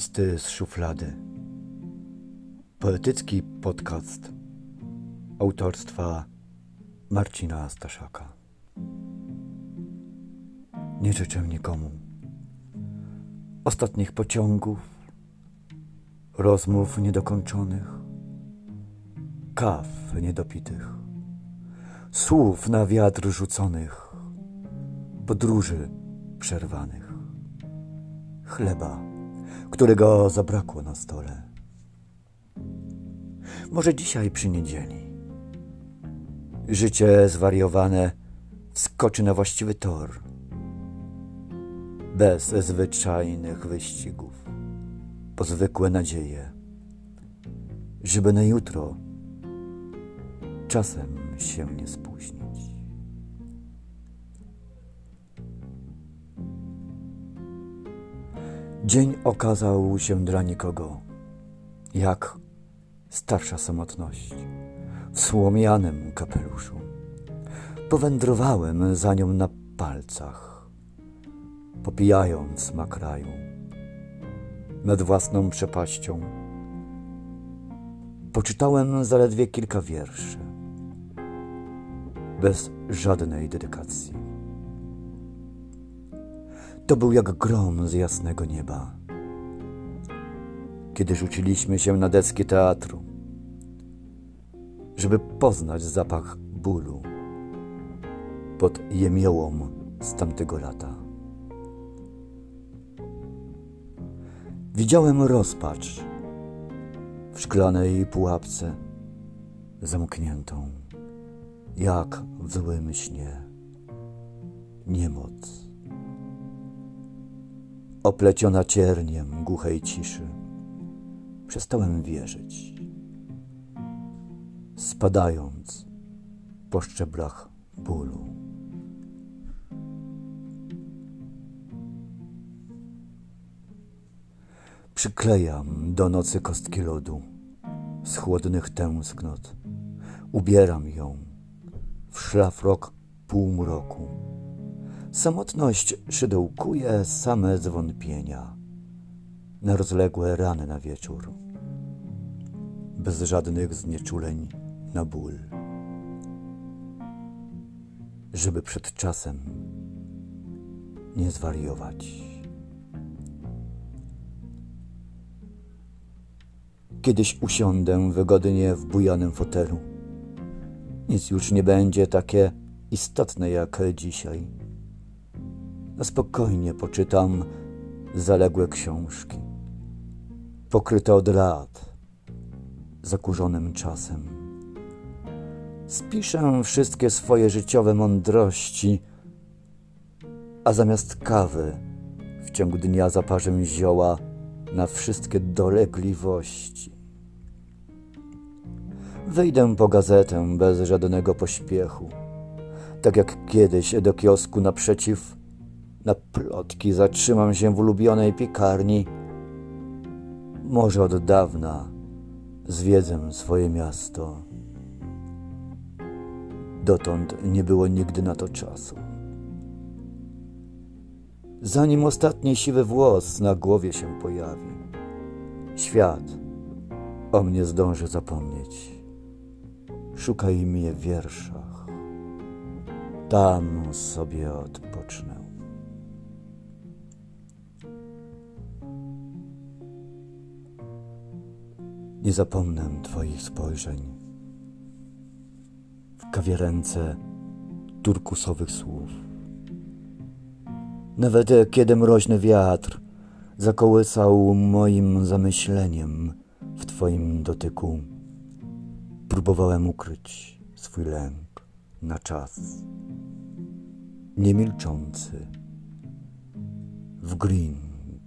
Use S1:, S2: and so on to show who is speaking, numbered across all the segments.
S1: Listy z szuflady. Poetycki podcast autorstwa Marcina Staszaka. Nie życzę nikomu ostatnich pociągów, rozmów niedokończonych, kaw niedopitych, słów na wiatr rzuconych, podróży przerwanych, chleba którego zabrakło na stole. Może dzisiaj przy niedzieli. Życie zwariowane skoczy na właściwy tor. Bez zwyczajnych wyścigów, po zwykłe nadzieje, żeby na jutro czasem się nie spóźni. Dzień okazał się dla nikogo jak starsza samotność w słomianym kapeluszu. Powędrowałem za nią na palcach, popijając smak raju nad własną przepaścią. Poczytałem zaledwie kilka wierszy, bez żadnej dedykacji. To był jak grom z jasnego nieba. Kiedy rzuciliśmy się na deski teatru, żeby poznać zapach bólu pod jemiołą z tamtego lata. Widziałem rozpacz w szklanej pułapce zamkniętą, jak w złym śnie. Niemoc opleciona cierniem głuchej ciszy. Przestałem wierzyć. Spadając po szczeblach bólu. Przyklejam do nocy kostki lodu z chłodnych tęsknot. Ubieram ją w szlafrok półmroku Samotność szydełkuje same zwątpienia na rozległe rany na wieczór, bez żadnych znieczuleń na ból, żeby przed czasem nie zwariować. Kiedyś usiądę wygodnie w bujanym fotelu. Nic już nie będzie takie istotne jak dzisiaj na spokojnie poczytam zaległe książki, pokryte od lat, zakurzonym czasem. Spiszę wszystkie swoje życiowe mądrości, a zamiast kawy w ciągu dnia zaparzę zioła na wszystkie dolegliwości. Wyjdę po gazetę bez żadnego pośpiechu, tak jak kiedyś do kiosku naprzeciw na plotki zatrzymam się w ulubionej piekarni. Może od dawna zwiedzę swoje miasto. Dotąd nie było nigdy na to czasu. Zanim ostatni siwy włos na głowie się pojawi, świat o mnie zdąży zapomnieć. Szukaj mnie w wierszach, tam sobie odpocznę. Nie zapomnę Twoich spojrzeń w kawierence turkusowych słów. Nawet kiedy mroźny wiatr zakołysał moim zamyśleniem w Twoim dotyku, próbowałem ukryć swój lęk na czas. Niemilczący w Green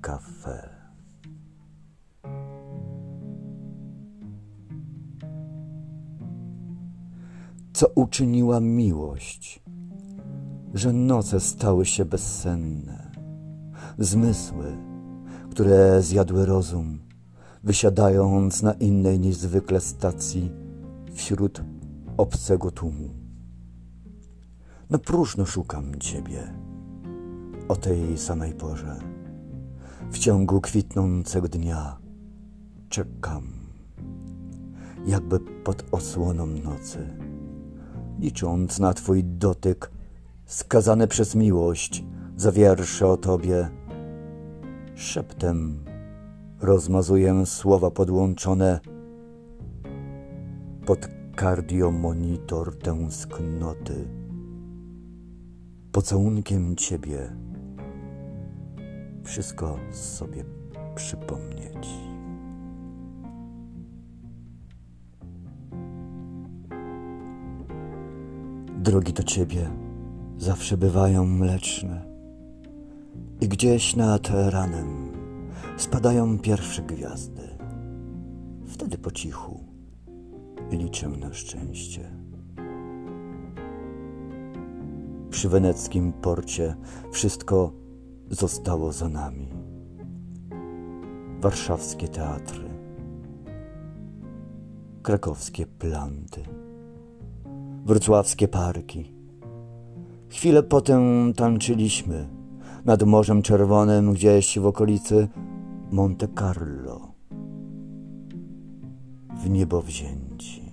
S1: Cafe. Co uczyniła miłość, że noce stały się bezsenne, zmysły, które zjadły rozum, wysiadając na innej niż zwykle stacji wśród obcego tłumu. No próżno szukam Ciebie o tej samej porze, W ciągu kwitnącego dnia czekam, jakby pod osłoną nocy, licząc na Twój dotyk, skazane przez miłość za wiersze o Tobie. Szeptem rozmazuję słowa podłączone pod kardiomonitor tęsknoty. Pocałunkiem Ciebie wszystko sobie przypomnieć. Drogi do Ciebie zawsze bywają mleczne i gdzieś nad ranem spadają pierwsze gwiazdy. Wtedy po cichu liczę na szczęście. Przy weneckim porcie wszystko zostało za nami. Warszawskie teatry, krakowskie planty, wrocławskie parki. Chwilę potem tańczyliśmy nad Morzem Czerwonym gdzieś w okolicy Monte Carlo. W niebo wzięci.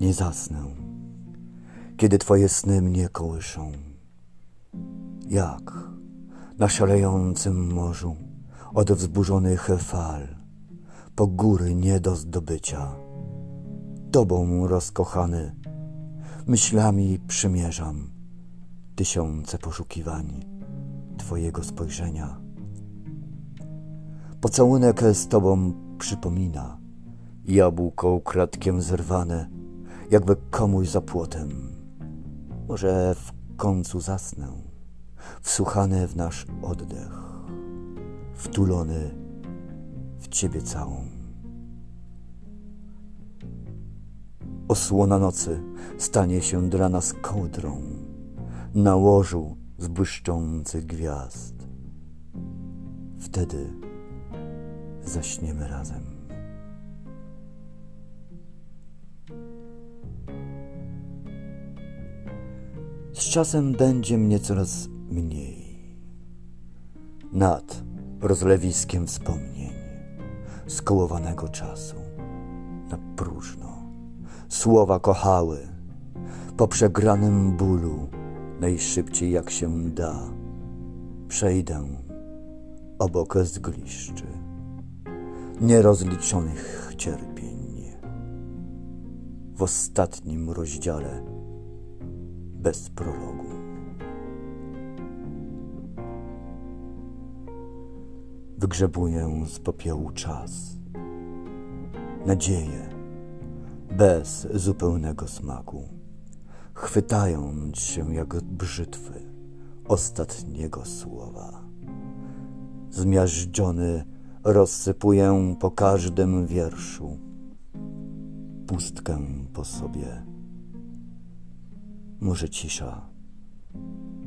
S1: Nie zasnę, kiedy Twoje sny mnie kołyszą. Jak na szalejącym morzu od wzburzonych fal, po góry nie do zdobycia. Tobą rozkochany, myślami przymierzam tysiące poszukiwań Twojego spojrzenia. Pocałunek z Tobą przypomina jabłko ukradkiem zerwane, jakby komuś za płotem. Może w końcu zasnę, wsłuchany w nasz oddech, wtulony w Ciebie całą. Osłona nocy stanie się dla nas kołdrą na łożu z błyszczących gwiazd. Wtedy zaśniemy razem. Z czasem będzie mnie coraz mniej. Nad rozlewiskiem wspomnień, skołowanego czasu, na próżno. Słowa kochały, po przegranym bólu, najszybciej jak się da. Przejdę obok zgliszczy nierozliczonych cierpień. W ostatnim rozdziale bez prologu. Wygrzebuję z popiołu czas, nadzieję bez zupełnego smaku chwytając się jak brzytwy ostatniego słowa. Zmiażdżony rozsypuję po każdym wierszu pustkę po sobie. Może cisza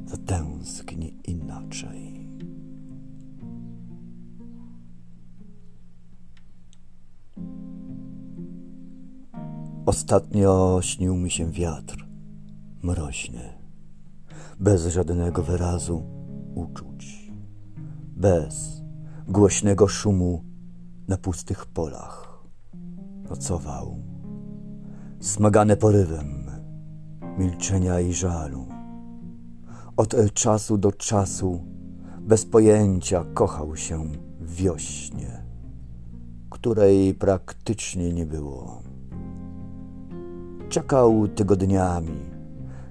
S1: zatęskni inaczej. Ostatnio śnił mi się wiatr mroźny, bez żadnego wyrazu uczuć, bez głośnego szumu na pustych polach. Nocował, smagany porywem milczenia i żalu. Od czasu do czasu, bez pojęcia, kochał się w wiośnie, której praktycznie nie było. Czekał tygodniami,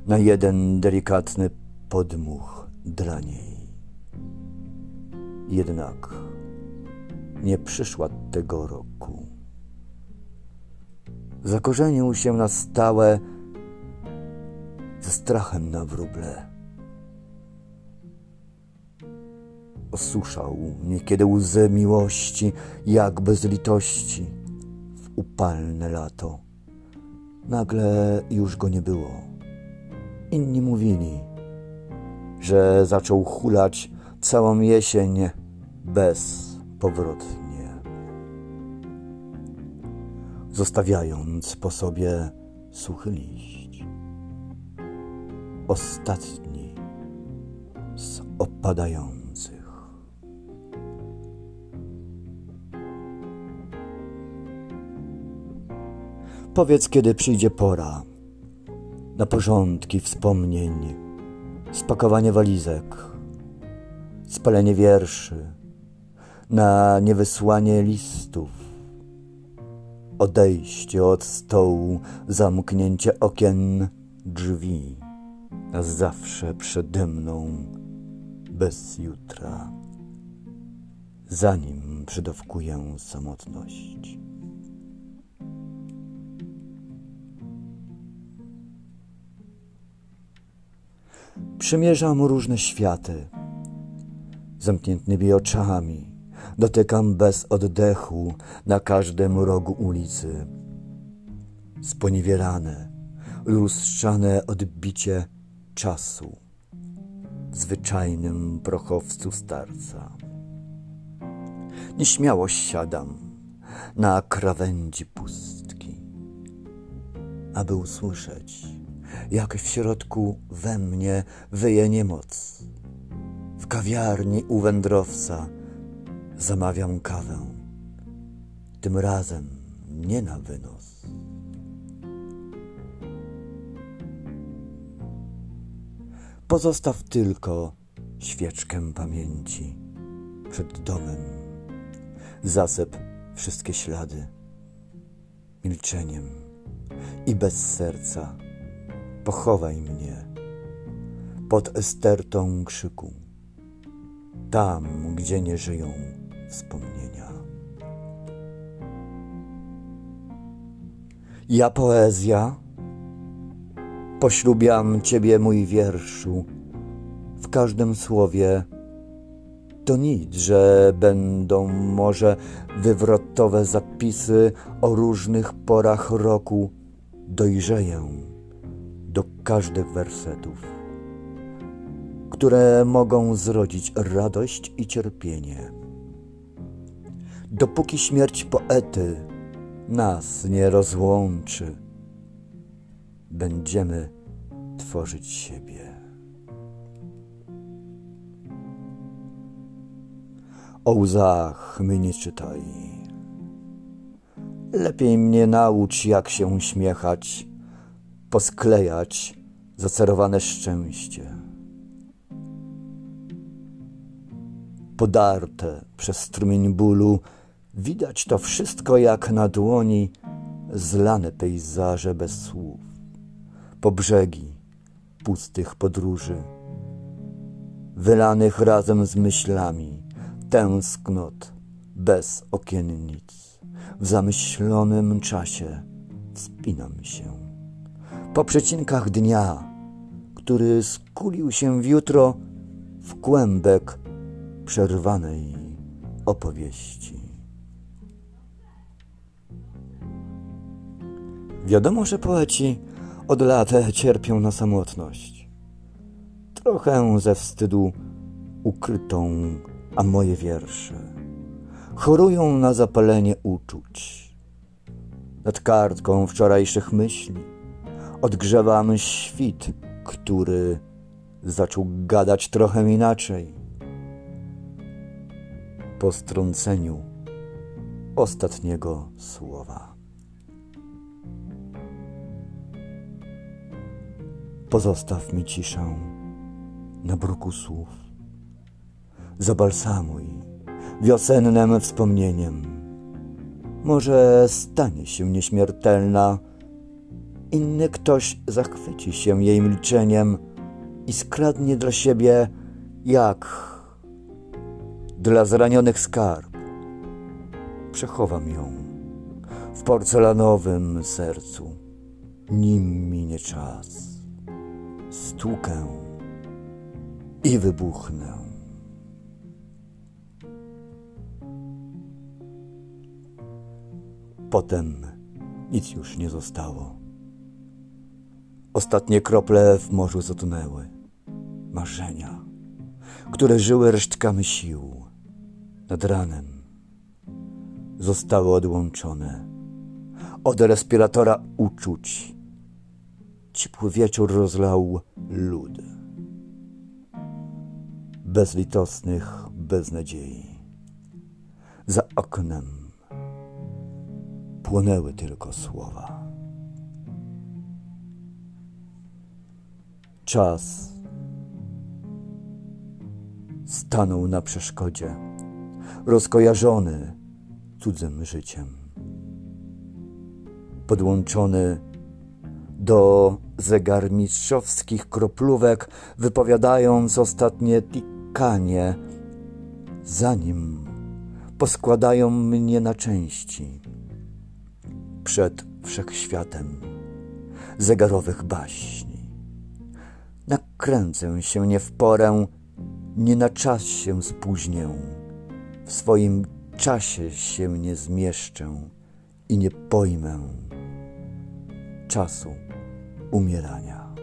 S1: na jeden delikatny podmuch dla niej. Jednak nie przyszła tego roku. Zakorzenił się na stałe ze strachem na wróble. Osuszał niekiedy łzy miłości, jak bez litości, w upalne lato. Nagle już go nie było Inni mówili, że zaczął hulać całą jesień bezpowrotnie, zostawiając po sobie suchy liść. ostatni z opadających. Powiedz, kiedy przyjdzie pora na porządki wspomnień, spakowanie walizek, spalenie wierszy, na niewysłanie listów, odejście od stołu, zamknięcie okien, drzwi, na zawsze przede mną, bez jutra, zanim przedawkuję samotność. Przymierzam różne światy, zamkniętymi oczami. Dotykam bez oddechu na każdym rogu ulicy. Sponiewierane, lustrzane odbicie czasu w zwyczajnym prochowcu starca. Nieśmiało siadam na krawędzi pustki, aby usłyszeć, jak w środku we mnie wyje niemoc w kawiarni u wędrowca zamawiam kawę. Tym razem nie na wynos. Pozostaw tylko świeczkę pamięci przed domem. Zasep wszystkie ślady milczeniem i bez serca. Pochowaj mnie pod estertą krzyku tam, gdzie nie żyją wspomnienia. Ja poezja, poślubiam Ciebie, mój wierszu, w każdym słowie. To nic, że będą może wywrotowe zapisy o różnych porach roku. Dojrzeję do każdych wersetów które mogą zrodzić radość i cierpienie. Dopóki śmierć poety nas nie rozłączy, będziemy tworzyć siebie. O łzach mi nie czytaj. Lepiej mnie naucz, jak się uśmiechać, posklejać zacerowane szczęście. podarte przez strumień bólu, widać to wszystko jak na dłoni, zlane pejzaże bez słów, po brzegi pustych podróży, wylanych razem z myślami, tęsknot bez okiennic. W zamyślonym czasie wspinam się. Po przecinkach dnia, który skulił się w jutro, w kłębek przerwanej opowieści. Wiadomo, że poeci od lat cierpią na samotność. Trochę ze wstydu ukrytą, a moje wiersze chorują na zapalenie uczuć. Nad kartką wczorajszych myśli odgrzewam świt, który zaczął gadać trochę inaczej po strąceniu ostatniego słowa. Pozostaw mi ciszę na bruku słów. Zabalsamuj wiosennym wspomnieniem. Może stanie się nieśmiertelna, inny ktoś zachwyci się jej milczeniem i skradnie dla siebie jak dla zranionych skarb. Przechowam ją w porcelanowym sercu, nim minie czas. Stłukę i wybuchnę. Potem nic już nie zostało. Ostatnie krople w morzu zatonęły. Marzenia, które żyły resztkami sił nad ranem zostały odłączone od respiratora uczuć. ciepły wieczór rozlał lud. Bezlitosnych, bez nadziei. Za oknem płonęły tylko słowa. Czas stanął na przeszkodzie, rozkojarzony cudzym życiem. Podłączony do zegarmistrzowskich kroplówek, wypowiadając ostatnie tikanie, zanim poskładają mnie na części przed wszechświatem zegarowych baśni. Nakręcę się nie w porę, nie na czas się spóźnię, w swoim czasie się nie zmieszczę i nie pojmę czasu umierania.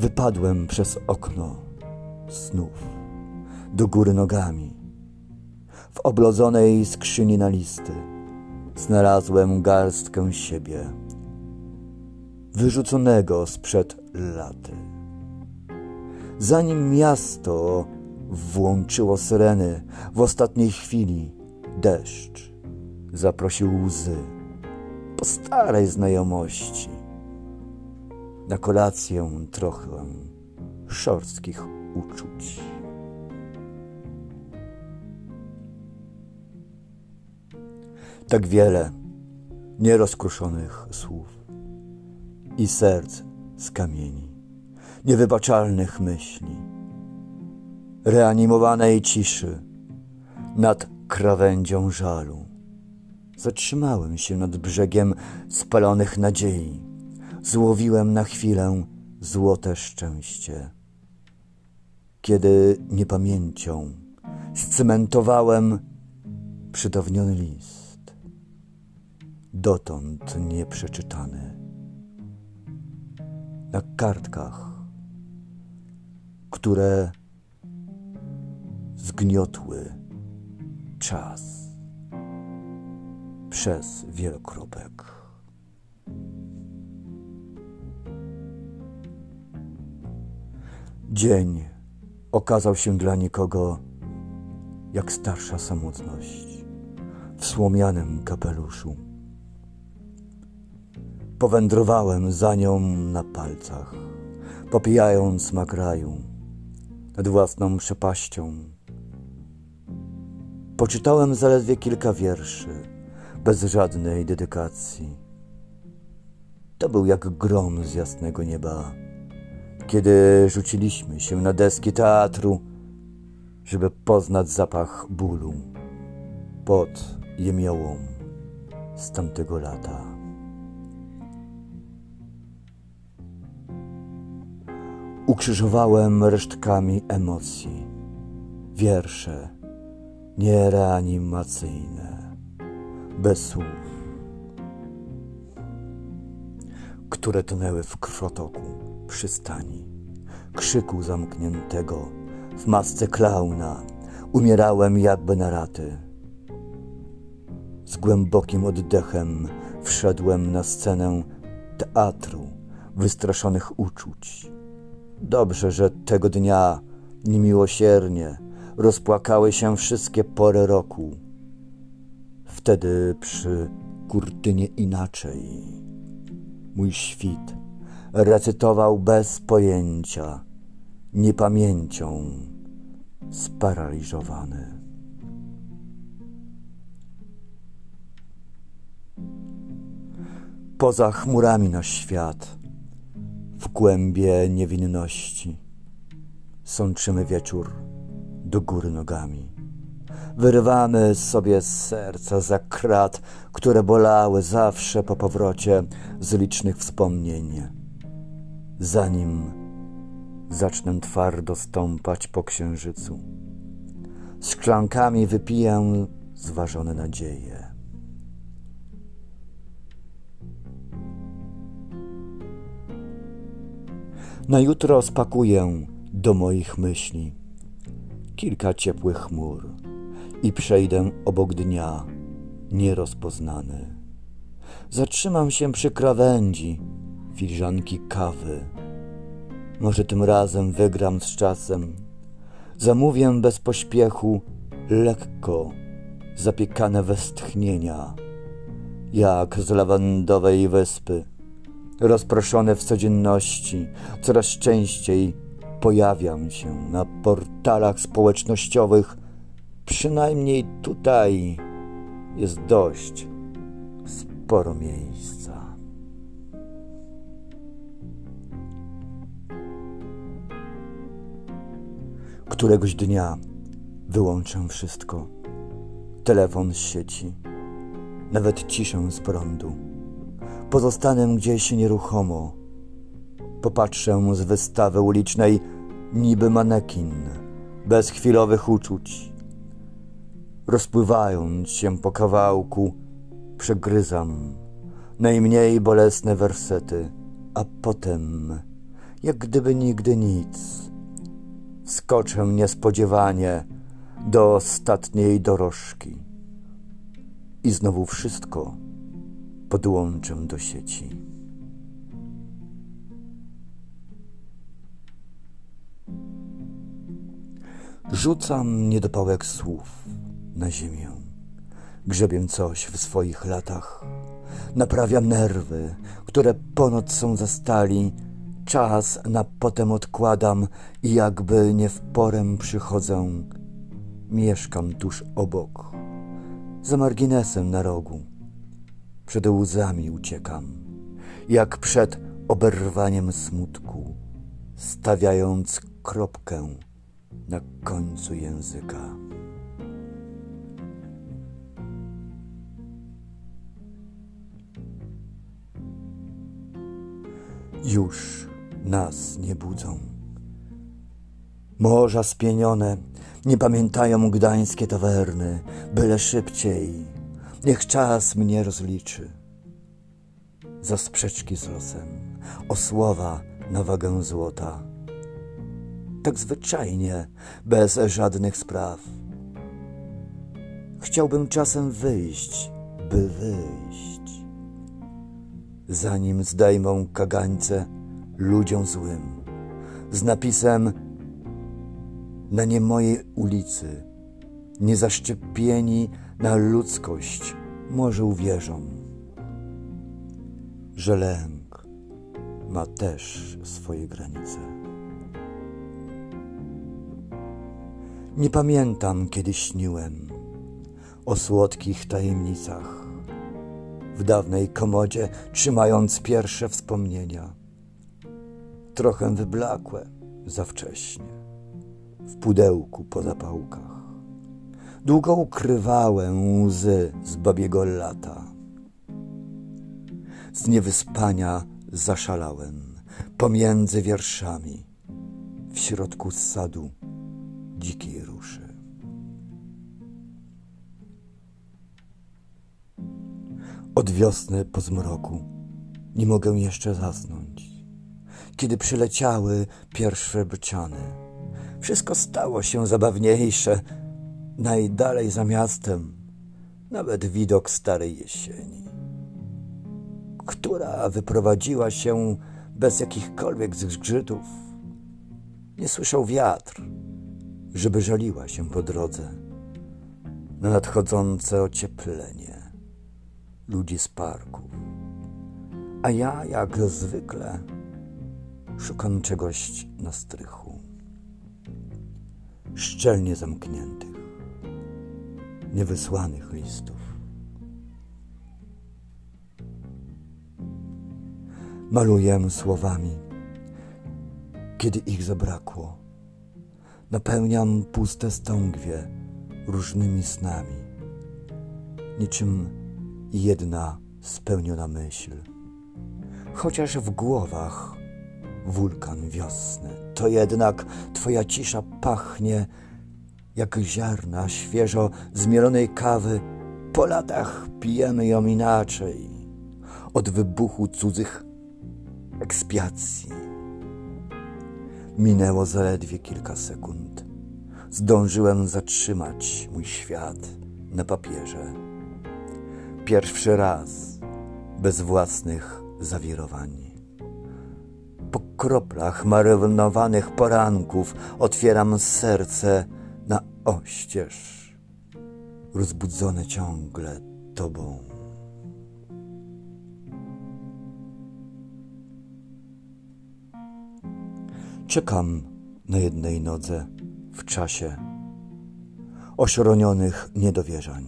S1: Wypadłem przez okno snów do góry nogami. W oblodzonej skrzyni na listy znalazłem garstkę siebie, wyrzuconego sprzed laty. Zanim miasto włączyło syreny, w ostatniej chwili deszcz zaprosił łzy po starej znajomości. Na kolację trochę szorstkich uczuć. Tak wiele nierozkruszonych słów i serc z kamieni, niewybaczalnych myśli, reanimowanej ciszy nad krawędzią żalu. Zatrzymałem się nad brzegiem spalonych nadziei. Złowiłem na chwilę złote szczęście. Kiedy niepamięcią scementowałem przydawniony list, dotąd nieprzeczytany. Na kartkach, które zgniotły czas przez wielokropek. Dzień okazał się dla nikogo jak starsza samotność w słomianym kapeluszu. Powędrowałem za nią na palcach, popijając smak nad własną przepaścią. Poczytałem zaledwie kilka wierszy bez żadnej dedykacji. To był jak grom z jasnego nieba, kiedy rzuciliśmy się na deski teatru, żeby poznać zapach bólu pod jemiołą z tamtego lata. Ukrzyżowałem resztkami emocji wiersze niereanimacyjne bez słów, które tonęły w krwotoku przystani, krzyku zamkniętego w masce klauna. Umierałem jakby na raty. Z głębokim oddechem wszedłem na scenę teatru wystraszonych uczuć. Dobrze, że tego dnia niemiłosiernie rozpłakały się wszystkie pory roku Wtedy przy kurtynie inaczej. Mój świt recytował bez pojęcia, niepamięcią sparaliżowany. Poza chmurami na świat, w głębie niewinności, sączymy wieczór do góry nogami. Wyrywamy sobie z serca za krat, które bolały zawsze po powrocie z licznych wspomnień. Zanim zacznę twardo stąpać po księżycu, szklankami wypiję zważone nadzieje. Na jutro spakuję do moich myśli kilka ciepłych chmur i przejdę obok dnia nierozpoznany. Zatrzymam się przy krawędzi filiżanki kawy. Może tym razem wygram z czasem. Zamówię bez pośpiechu, lekko, zapiekane westchnienia, jak z lawendowej wyspy, rozproszone w codzienności, coraz częściej pojawiam się na portalach społecznościowych, przynajmniej tutaj jest dość sporo miejsca. Któregoś dnia wyłączę wszystko. Telefon z sieci, nawet ciszę z prądu. Pozostanę gdzieś nieruchomo. Popatrzę z wystawy ulicznej niby manekin, bez chwilowych uczuć. Rozpływając się po kawałku, przegryzam najmniej bolesne wersety, a potem, jak gdyby nigdy nic, skoczę niespodziewanie do ostatniej dorożki i znowu wszystko podłączę do sieci. Rzucam niedopałek słów na ziemię. Grzebię coś w swoich latach. Naprawiam nerwy, które ponoć są za stali czas na potem odkładam i jakby nie w porę przychodzę. Mieszkam tuż obok, za marginesem na rogu. Przed łzami uciekam, jak przed oberwaniem smutku, stawiając kropkę na końcu języka. Już nas nie budzą. Morza spienione, nie pamiętają gdańskie tawerny, byle szybciej, niech czas mnie rozliczy. Za sprzeczki z losem, o słowa na wagę złota. Tak zwyczajnie, bez żadnych spraw. Chciałbym czasem wyjść, by wyjść. Zanim zdejmą kagańce, ludziom złym, z napisem na nie mojej ulicy, niezaszczepieni na ludzkość, może uwierzą, że lęk ma też swoje granice. Nie pamiętam, kiedy śniłem o słodkich tajemnicach, w dawnej komodzie trzymając pierwsze wspomnienia trochę wyblakłe za wcześnie, w pudełku po zapałkach. Długo ukrywałem łzy z babiego lata. Z niewyspania zaszalałem pomiędzy wierszami, w środku sadu dzikiej ruszy. Od wiosny po zmroku nie mogę jeszcze zasnąć kiedy przyleciały pierwsze bociany. Wszystko stało się zabawniejsze. Najdalej za miastem, nawet widok starej jesieni, która wyprowadziła się bez jakichkolwiek zgrzytów. Nie słyszał wiatr, żeby żaliła się po drodze na nadchodzące ocieplenie ludzi z parków. A ja, jak zwykle, Szukam czegoś na strychu, szczelnie zamkniętych, niewysłanych listów. Maluję słowami, kiedy ich zabrakło. Napełniam puste stągwie różnymi snami, niczym jedna spełniona myśl. Chociaż w głowach wulkan wiosny. To jednak twoja cisza pachnie jak ziarna świeżo zmielonej kawy. Po latach pijemy ją inaczej, od wybuchu cudzych ekspiacji. Minęło zaledwie kilka sekund. Zdążyłem zatrzymać mój świat na papierze. pierwszy raz, bez własnych zawirowań. Po kroplach marynowanych poranków otwieram serce na oścież, rozbudzone ciągle Tobą. Czekam na jednej nodze w czasie ośronionych niedowierzań,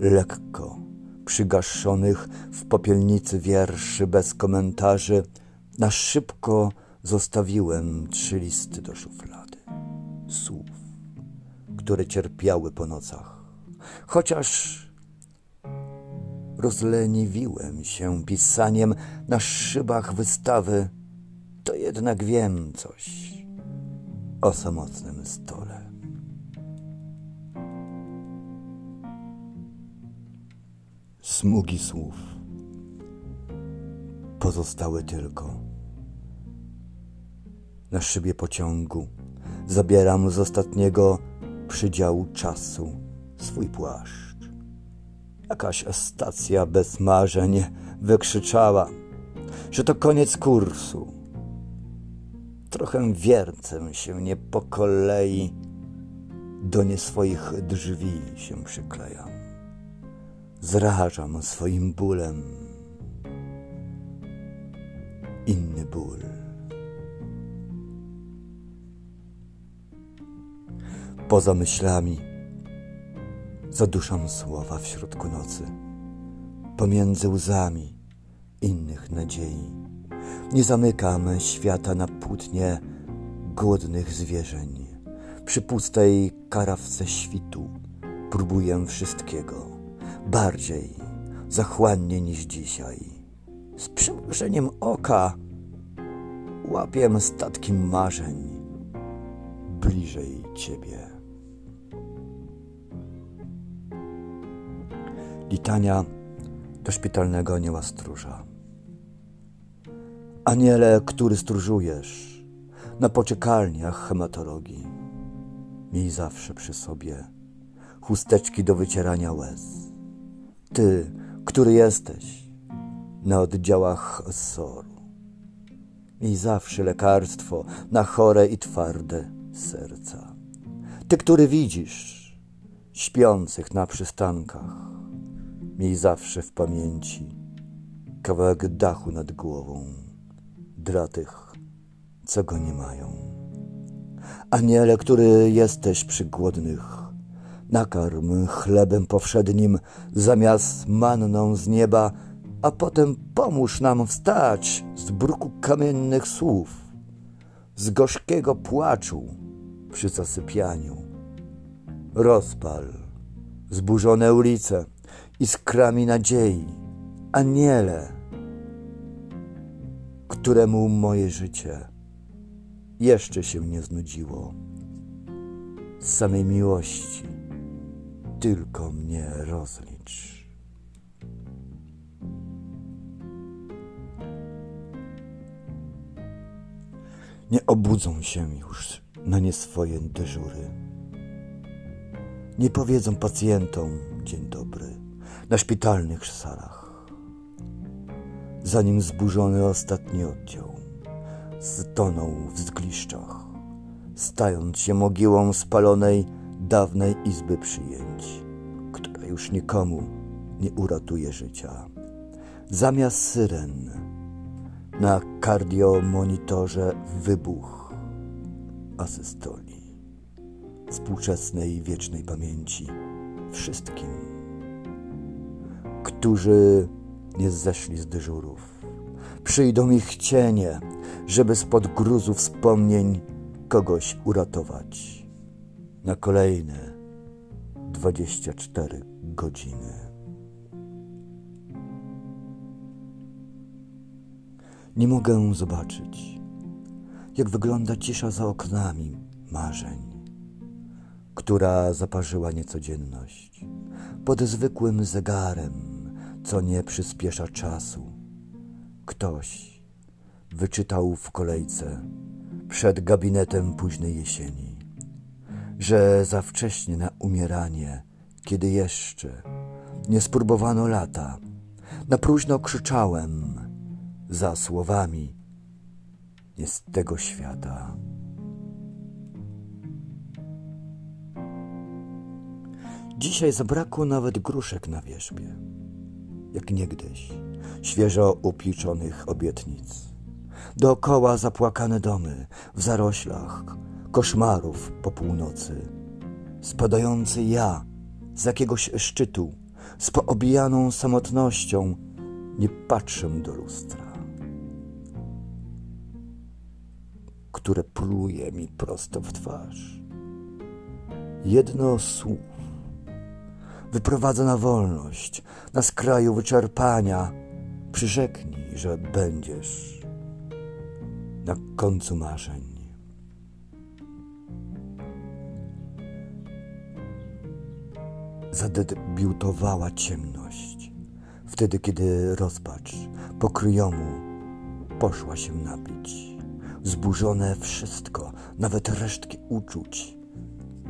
S1: lekko przygaszonych w popielnicy wierszy bez komentarzy, na szybko zostawiłem trzy listy do szuflady słów, które cierpiały po nocach. Chociaż rozleniwiłem się pisaniem na szybach wystawy, to jednak wiem coś o samotnym stole. Smugi słów pozostały tylko. Na szybie pociągu zabieram z ostatniego przydziału czasu swój płaszcz. Jakaś stacja bez marzeń wykrzyczała, że to koniec kursu trochę wiercę się nie po kolei, do nie swoich drzwi się przyklejam. Zrażam swoim bólem inny ból. Poza myślami zaduszam słowa w środku nocy, pomiędzy łzami innych nadziei nie zamykam świata na płótnie głodnych zwierzeń. Przy pustej karawce świtu próbuję wszystkiego. Bardziej, zachłannie niż dzisiaj. Z przymrużeniem oka łapię statki marzeń bliżej Ciebie. Litania do szpitalnego anioła stróża. Aniele, który stróżujesz na poczekalniach hematologii, miej zawsze przy sobie chusteczki do wycierania łez. Ty, który jesteś na oddziałach SOR-u, miej zawsze lekarstwo na chore i twarde serca. Ty, który widzisz śpiących na przystankach, miej zawsze w pamięci kawałek dachu nad głową dla tych, co go nie mają. Aniele, który jesteś przy głodnych, nakarm chlebem powszednim zamiast manną z nieba, a potem pomóż nam wstać z bruku kamiennych słów, z gorzkiego płaczu przy zasypianiu. Rozpal zburzone ulice iskrami nadziei, aniele, któremu moje życie jeszcze się nie znudziło. Z samej miłości tylko mnie rozlicz. Nie obudzą się już na nie swoje dyżury. Nie powiedzą pacjentom dzień dobry na szpitalnych salach zanim zburzony ostatni oddział ztonął w zgliszczach, stając się mogiłą spalonej dawnej izby przyjęć, która już nikomu nie uratuje życia. Zamiast syren na kardiomonitorze wybuch asystoli współczesnej wiecznej pamięci wszystkim, którzy nie zeszli z dyżurów. Przyjdą ich cienie, żeby spod gruzu wspomnień kogoś uratować. Na kolejne dwadzieścia cztery godziny. Nie mogę zobaczyć, jak wygląda cisza za oknami marzeń, która zaparzyła niecodzienność pod zwykłym zegarem co nie przyspiesza czasu. Ktoś wyczytał w kolejce przed gabinetem późnej jesieni, że za wcześnie na umieranie, kiedy jeszcze nie spróbowano lata. Na próżno krzyczałem za słowami nie z tego świata. Dzisiaj zabrakło nawet gruszek na wierzbie, jak niegdyś, świeżo upliczonych obietnic. Dookoła zapłakane domy, w zaroślach, koszmarów po północy. Spadający ja z jakiegoś szczytu, z poobijaną samotnością, nie patrzę do lustra, które pluje mi prosto w twarz. Jedno słów wyprowadza na wolność, na skraju wyczerpania. Przyrzeknij, że będziesz na końcu marzeń. Zadebiutowała ciemność, wtedy kiedy rozpacz po kryjomu poszła się napić. Zburzone wszystko, nawet resztki uczuć,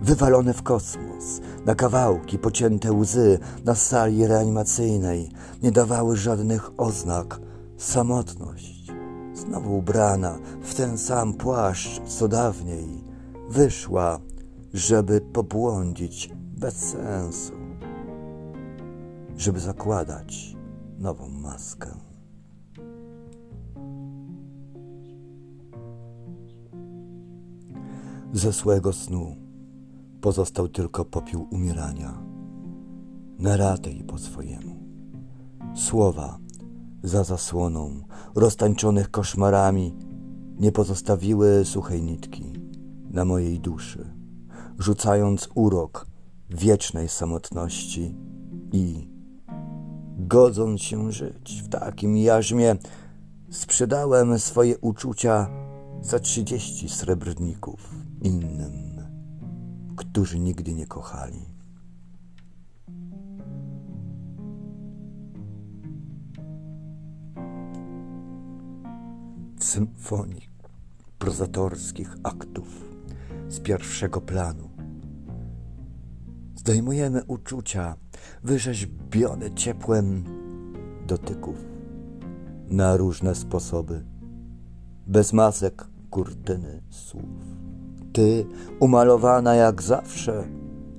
S1: wywalone w kosmos, na kawałki pocięte łzy na sali reanimacyjnej nie dawały żadnych oznak. Samotność, znowu ubrana w ten sam płaszcz co dawniej, wyszła, żeby pobłądzić bez sensu, żeby zakładać nową maskę. Ze złego snu pozostał tylko popiół umierania, na ratę i po swojemu. Słowa za zasłoną, roztańczonych koszmarami, nie pozostawiły suchej nitki na mojej duszy, rzucając urok wiecznej samotności i godząc się żyć w takim jarzmie, sprzedałem swoje uczucia za trzydzieści srebrników innym którzy nigdy nie kochali. W symfonii prozatorskich aktów z pierwszego planu zdejmujemy uczucia wyrzeźbione ciepłem dotyków na różne sposoby, bez masek, kurtyny, słów. Ty, umalowana jak zawsze,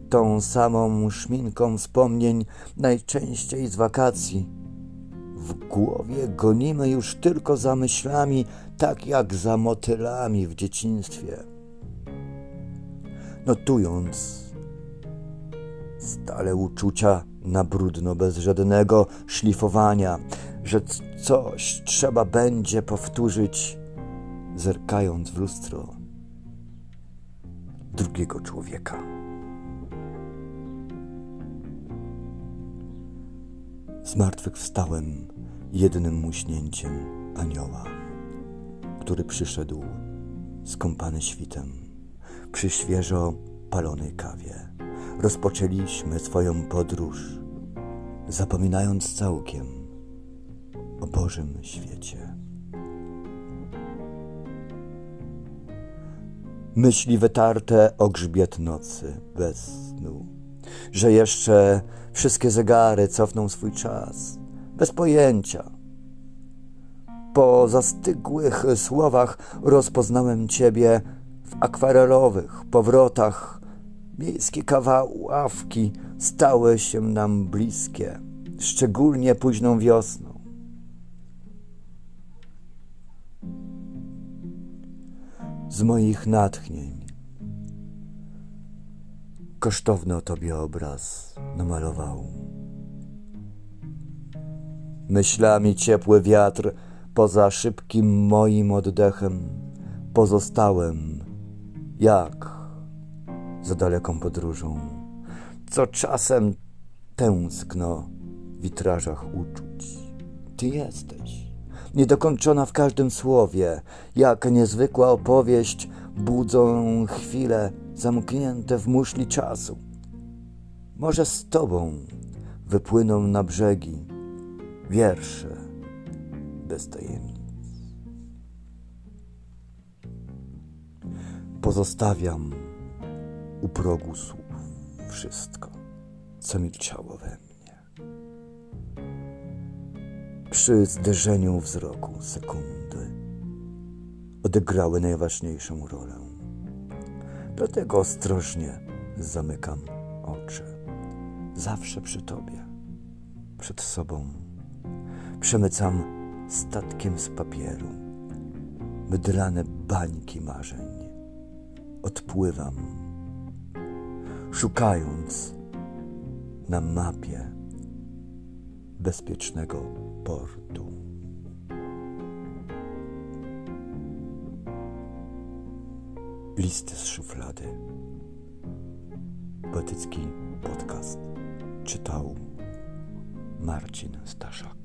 S1: tą samą szminką wspomnień, najczęściej z wakacji. W głowie gonimy już tylko za myślami, tak jak za motylami w dzieciństwie. Notując stale uczucia na brudno, bez żadnego szlifowania, że coś trzeba będzie powtórzyć, zerkając w lustro drugiego człowieka. Zmartwychwstałem jednym muśnięciem anioła, który przyszedł skąpany świtem przy świeżo palonej kawie. Rozpoczęliśmy swoją podróż, zapominając całkiem o Bożym świecie. Myśli wytarte o grzbiet nocy bez snu, że jeszcze wszystkie zegary cofną swój czas, bez pojęcia. Po zastygłych słowach rozpoznałem Ciebie w akwarelowych powrotach. Miejskie kawaławki stały się nam bliskie, szczególnie późną wiosną. Z moich natchnień. Kosztowny o tobie obraz namalował. Myślami ciepły wiatr poza szybkim moim oddechem pozostałem jak za daleką podróżą, co czasem tęskno w witrażach uczuć. Ty jesteś niedokończona w każdym słowie, jak niezwykła opowieść, budzą chwile zamknięte w muszli czasu. Może z Tobą wypłyną na brzegi wiersze bez tajemnic. Pozostawiam u progu słów wszystko, co milczało we mnie. Przy zderzeniu wzroku sekundy odegrały najważniejszą rolę. Dlatego ostrożnie zamykam oczy. Zawsze przy Tobie, przed sobą. Przemycam statkiem z papieru mydlane bańki marzeń. Odpływam, szukając na mapie bezpiecznego portu. Listy z szuflady. Poetycki podcast czytał Marcin Staszak.